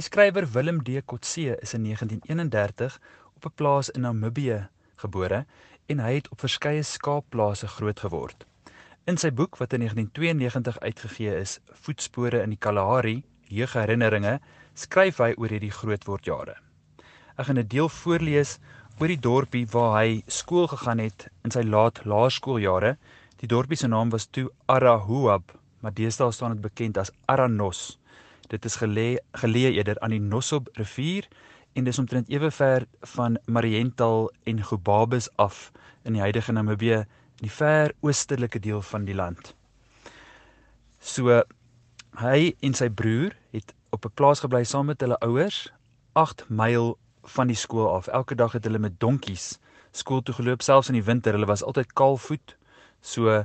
Die skrywer Willem D. Kotse is in 1931 op 'n plaas in Namibië gebore en hy het op verskeie skaapplase groot geword. In sy boek wat in 1992 uitgegee is, Voetspore in die Kalahari: Jeugherinneringe, skryf hy oor hierdie grootwordjare. Ek gaan 'n deel voorlees oor die dorpie waar hy skool gegaan het in sy laat laerskooljare. Die dorpie se naam was toe Arahuab, maar deesdae staan dit bekend as Aranos. Dit is geleë geleë eerder aan die Nossob rivier en dis omtrent ewe ver van Mariental en Gobabis af in die huidige Namibië in die ver oostelike deel van die land. So hy en sy broer het op 'n plaas gebly saam met hulle ouers 8 myl van die skool af. Elke dag het hulle met donkies skool toe geloop selfs in die winter. Hulle was altyd kaalvoet. So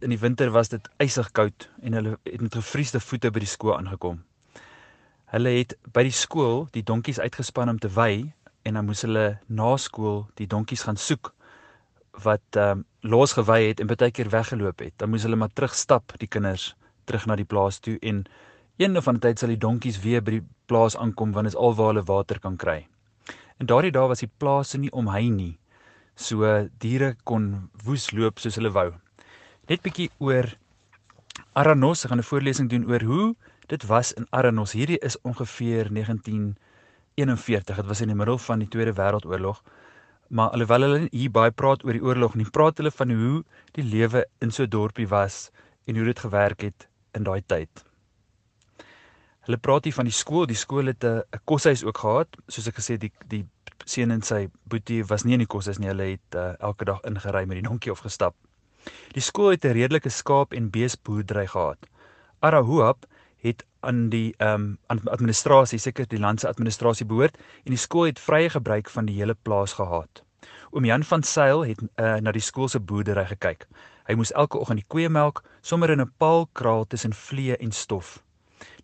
in die winter was dit ysig koud en hulle het met gevriesde voete by die skool aangekom. Hulle het by die skool die donkies uitgespan om te wy en dan moes hulle na skool die donkies gaan soek wat ehm um, losgewy het en baie keer weggeloop het. Dan moes hulle maar terugstap die kinders terug na die plaas toe en een of ander tyd sal die donkies weer by die plaas aankom want dit is alwaar hulle water kan kry. En daardie dae was die plase nie omhei nie. So diere kon woes loop soos hulle wou. Net bietjie oor Aranos, ek gaan 'n voorlesing doen oor hoe dit was in Aranos. Hierdie is ongeveer 1941. Dit was in die middel van die Tweede Wêreldoorlog. Maar alhoewel hulle hier baie praat oor die oorlog, nie praat hulle van hoe die lewe in so 'n dorpie was en hoe dit gewerk het in daai tyd. Hulle praat hier van die skool, die skool het 'n koshuis ook gehad, soos ek gesê die die seun en sy boetie was nie in die koshuis nie, hulle het uh, elke dag ingery met die donkie of gestap. Die skool het 'n redelike skaap en beesboerdery gehad. Arahuap het aan die ehm um, administrasie seker die land se administrasie behoort en die skool het vrye gebruik van die hele plaas gehad. Oom Jan van Sail het uh, na die skool se boerdery gekyk. Hy moes elke oggend die koeie melk sommer in 'n paal kraal tussen vlee en stof.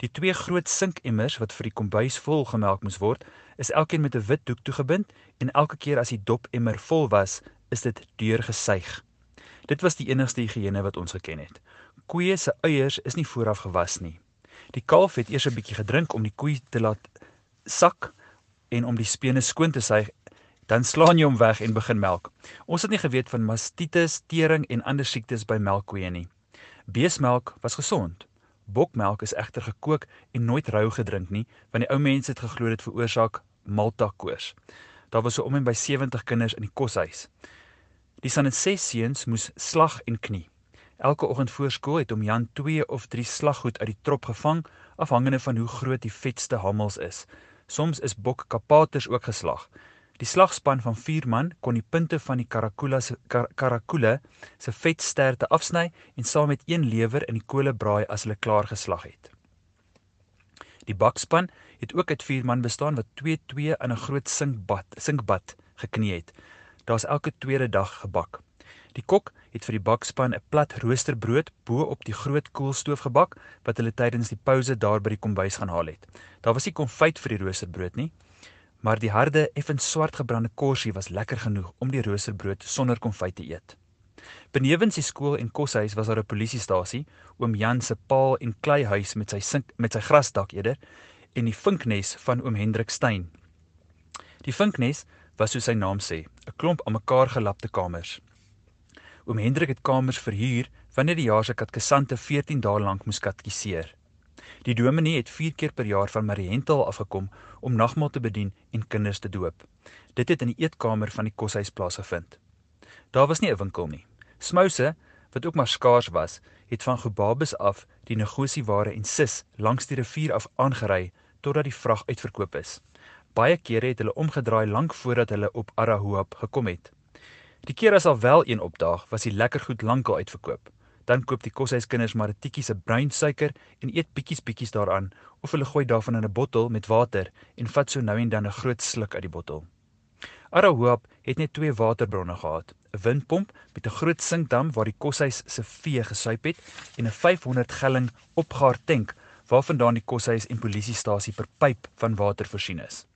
Die twee groot sinkemmers wat vir die kombuis vol gemelk moes word, is elkeen met 'n wit doek toegebind en elke keer as die dopemmer vol was, is dit deurgesuig. Dit was die enigste higiëne wat ons geken het. Koeie se eiers is nie vooraf gewas nie. Die kalf het eers 'n bietjie gedrink om die koei te laat sak en om die spene skoon te suig, dan slaan jy hom weg en begin melk. Ons het nie geweet van mastitis, tering en ander siektes by melkkoeie nie. Beesmelk was gesond. Bokmelk is egter gekook en nooit rou gedrink nie, want die ou mense het geglo dit veroorsaak maltakoors. Daar was so om en by 70 kinders in die koshuis. Die son en ses seuns moes slag en knie. Elke oggend voor skool het hom Jan 2 of 3 slaggoed uit die trop gevang, afhangende van hoe groot die vetste hammels is. Soms is bok kapaters ook geslag. Die slagspan van 4 man kon die punte van die karakula se kar, karakule se vetsterte afsny en saam met een lewer in die kole braai as hulle klaar geslag het. Die bakspan het ook uit 4 man bestaan wat 2-2 in 'n groot sinkbad, sinkbad geknee het. Daar's elke tweede dag gebak. Die kok het vir die bakspan 'n plat roosterbrood bo op die groot koelstoof gebak wat hulle tydens die pouse daar by die kombuis gaan haal het. Daar was nie konfyt vir die roosterbrood nie, maar die harde, effens swart gebrande korsie was lekker genoeg om die roosterbrood sonder konfyt te eet. Benewens die skool en koshuis was daar 'n polisiestasie, oom Jan se paal en kleihuis met sy sink met sy grasdak eerder en die vinknes van oom Hendrik Steyn. Die vinknes was soos sy naam sê, 'n klomp aan mekaar gelapte kamers. Oom Hendrik het kamers verhuur wanneer die jaar se katkesante 14 dae lank moes katkiseer. Die dominee het 4 keer per jaar van Mariental afgekom om nagmaal te bedien en kinders te doop. Dit het in die eetkamer van die koshuis plaasgevind. Daar was nie 'n winkel nie. Smouse, wat ook maar skaars was, het van Gobabis af die negosieware en sis langs die rivier af aangery totdat die vrag uitverkoop is. Baie kere het hulle omgedraai lank voordat hulle op Arahuap gekom het. Die keer as al wel een opdaag, was die lekker goed lankal uitverkoop. Dan koop die koshuiskinders maar 'n tikkie se bruin suiker en eet bietjies bietjies daaraan of hulle gooi daarvan in 'n bottel met water en vat so nou en dan 'n groot sluk uit die bottel. Arahoop het net twee waterbronne gehad: 'n windpomp met 'n groot sinkdam waar die koshuis se vee gesuip het en 'n 500 gelling opgaar tank waarvandaan die koshuis en polisiestasie per pyp van water voorsien is.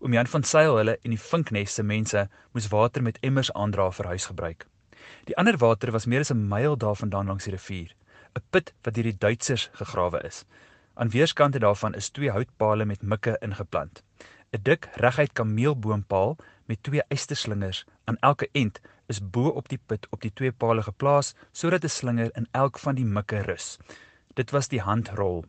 Oom Jan van Sail hulle en die Vinknes se mense moes water met emmers aandra vir huisgebruik. Die ander water was meer as 'n myl daarvandaan langs die rivier, 'n put wat deur die Duitsers gegrawe is. Aan weerskante daarvan is twee houtpale met mikke ingeplant. 'n Dik reguit kameelboompaal met twee eysterslingers aan elke end is bo op die put op die twee pale geplaas sodat 'n slinger in elk van die mikke rus. Dit was die handrol.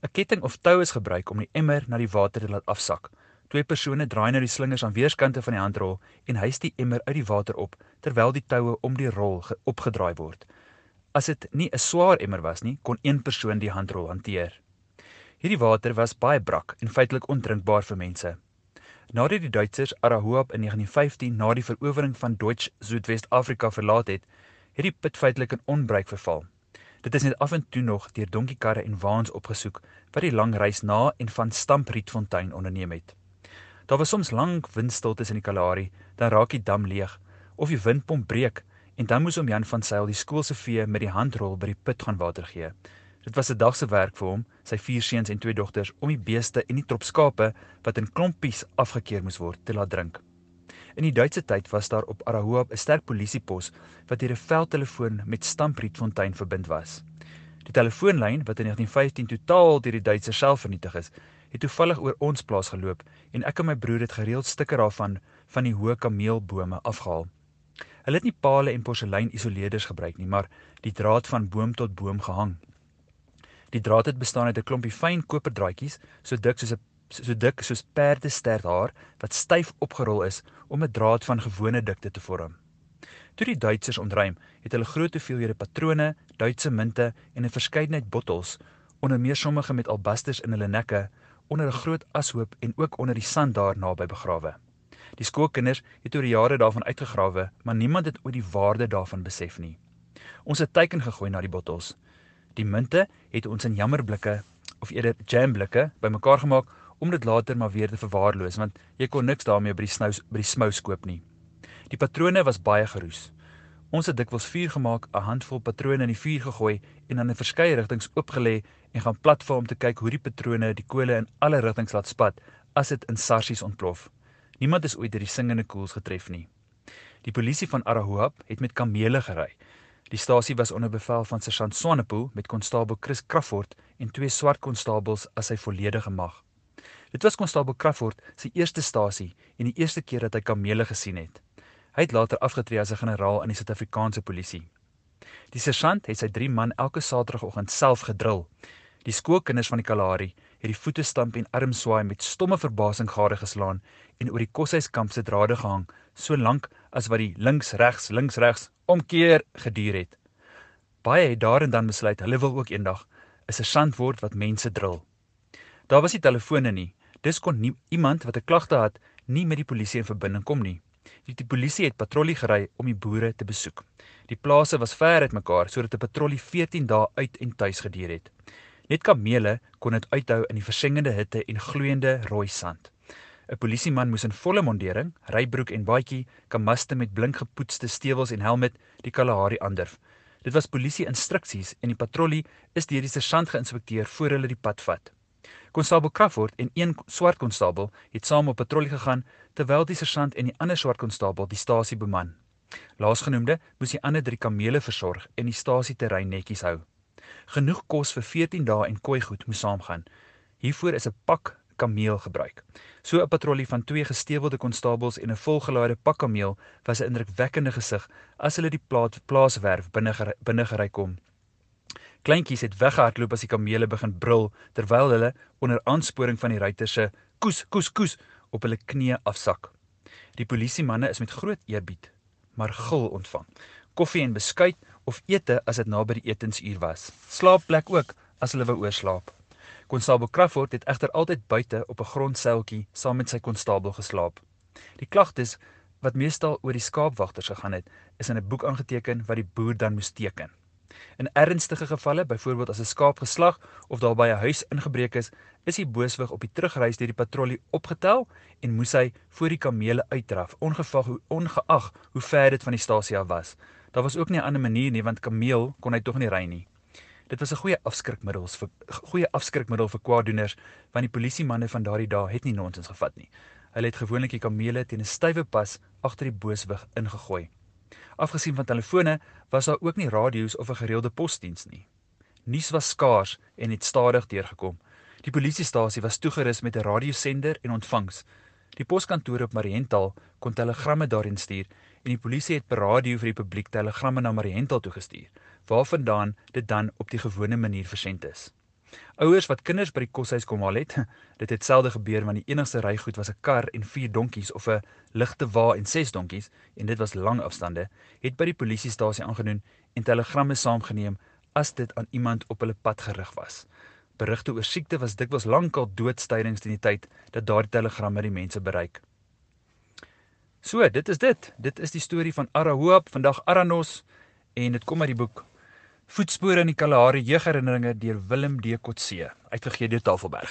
'n Ketting of tou is gebruik om die emmer na die water te laat afsak. Twee persone draai nou die slingers aan weerskante van die handrol en hys die emmer uit die water op terwyl die toue om die rol opgedraai word. As dit nie 'n swaar emmer was nie, kon een persoon die handrol hanteer. Hierdie water was baie brak en feitelik ondrinkbaar vir mense. Nadat die Duitsers Arahuap in 1915 na die verowering van Deutsch Suidwes-Afrika verlaat het, het die put feitelik in onbruik verval. Dit is net af en toe nog deur donkiekarre en waans opgesoek wat die lang reis na en van Stamprietfontein onderneem het. Daar was soms lank windstiltes in die Kalahari, dan raak die dam leeg of die windpomp breek en dan moes om Jan van Sail die skool se vee met die handrol by die put gaan water gee. Dit was 'n dag se werk vir hom, sy vier seuns en twee dogters om die beeste en die trop skape wat in klompies afgekeer moes word te laat drink. In die Duitse tyd was daar op Arahoa 'n sterk polisiepos wat deur 'n veldtelefoon met Stamprietfontein verbind was. Die telefoonlyn wat in 1915 totaal deur die Duitsers self vernietig is, het toevallig oor ons plaas geloop en ek en my broer het gereeld stukke daarvan van die hoë kameelbome afgehaal. Hulle het nie pale en porselein isoleerders gebruik nie, maar die draad van boom tot boom gehang. Die draad het bestaan uit 'n klompie fyn koperdraadjies, so dik soos 'n so dik soos perdesterthaar wat styf opgerol is om 'n draad van gewone dikte te vorm. Toe die Duitsers ontruim, het hulle groot hoeveelhede patrone, Duitse munte en 'n verskeidenheid bottels, onder meer sommige met albasters in hulle nekke, onder 'n groot ashoop en ook onder die sand daar naby begrawe. Die skoolkinders het oor die jare daarvan uitgegrawe, maar niemand het ooit die waarde daarvan besef nie. Ons het teiken gegooi na die bottels. Die munte het ons in jammerblikke of eerder jamblikke bymekaar gemaak om dit later maar weer te verwaarloos want jy kon niks daarmee by die snou by die smous koop nie. Die patrone was baie geroes. Ons het dikwels vuur gemaak, 'n handvol patrone in die vuur gegooi en dan in verskeie rigtings oopgelê en gaan platform te kyk hoe die patrone die kole in alle rigtings laat spat as dit in sarsies ontplof. Niemand is ooit deur die singende koels getref nie. Die polisie van Arahoop het met kamele gery Die stasie was onder bevel van sergeant Swanepoel met konstabel Chris Crawford en twee swart konstabels as sy volledige mag. Dit was konstabel Crawford se eerste stasie en die eerste keer dat hy kamele gesien het. Hy het later afgetree as 'n generaal in die Suid-Afrikaanse polisie. Die sergeant het sy 3 man elke Saterdagoggend self gedrul. Die skoolkinders van die Kalahari het die voete stamp en armswaai met stomme verbasing gade geslaan en oor die koshuiskamp se drade gehang, so lank as wat die links regs links regs omkeer geduur het. Baie het daar en dan besluit hulle wil ook eendag 'n sergeant word wat mense drill. Daar was nie telefone nie. Dis kon nie iemand wat 'n klagte het nie met die polisie in verbinding kom nie. Die, die polisie het patrollie gery om die boere te besoek. Die plase was ver uit mekaar sodat 'n patrollie 14 dae uit en tuis geduur het. Net kamele kon dit uithou in die versengende hitte en gloeiende rooi sand. 'n Polisieman moes in volle mondering, rybroek en baadjie, kamaste met blink gepoetste stewels en helm die Kalahari aandurf. Dit was polisie instruksies en die patrollie is deur die sergeant geïnspekteer voor hulle die pad vat. Konstabel Crawford en een swart konstabel het saam op patrollie gegaan terwyl die sergeant en die ander swart konstabel die stasie beman. Laasgenoemde moes die ander drie kamele versorg en die stasie terrein netjies hou. Genoeg kos vir 14 dae en kooigoed moes saamgaan. Hiervoor is 'n pak kameel gebruik. So 'n patrollie van twee gestewelde konstabels en 'n volgelaaide pakkameel was 'n indrukwekkende gesig as hulle die plaas plaaswerf binne binne gery kom. Kleintjies het weggehardloop as die kamele begin brul terwyl hulle onder aansporing van die ruiters se koes koes koes op hulle knieë afsak. Die polisiemanne is met groot eerbied maar gil ontvang. Koffie en beskuit of ete as dit naby die etensuur was. Slaapplek ook as hulle wou oorslaap. Konstabel Crawford het egter altyd buite op 'n grondseiltjie saam met sy konstabel geslaap. Die klagtes wat meestal oor die skaapwagters gegaan het, is in 'n boek aangeteken wat die boer dan moes teken. In ernstige gevalle, byvoorbeeld as 'n skaap geslag of daar by 'n huis ingebreek is, is die booswig op die terugreis deur die patrollie opgetel en moes hy voor die kamele uitdraf, ongeag hoe ongeag hoe ver dit van die stasie af was. Daar was ook nie 'n ander manier nie want kameel kon hy tog nie ry nie. Dit was 'n goeie afskrikmiddel vir goeie afskrikmiddel vir kwaaddoeners want die polisie manne van daardie dae het nie nonsens gevat nie. Hulle het gewoonlik die kamele teen 'n stywe pas agter die booswig ingegooi. Afgesien van telefone was daar ook nie radio's of 'n gereelde posdiens nie. Nuus was skaars en het stadig deurgekom. Die polisiestasie was toegerus met 'n radiosender en ontvangs. Die poskantoor op Mariental kon telegramme daarin stuur en die polisie het per radio vir die publiek telegramme na Mariental toegestuur, waarvandaan dit dan op die gewone manier versend is. Ouers wat kinders by die koshuis kom haal het, dit het selde gebeur want die enigste rygoed was 'n kar en 4 donkies of 'n ligte wa en 6 donkies en dit was lang afstande, het by die polisiestasie aangedoen en telegramme saamgeneem as dit aan iemand op hulle pad gerig was. Berigte oor siekte was dikwels lankal doodstydings teen die tyd dat daardie telegramme die mense bereik. So, dit is dit. Dit is die storie van Arahoop, vandag Aranos en dit kom uit die boek Voetspore in die Kalahari jeugherinneringe deur Willem D Kotse uitgegee deur Tafelberg.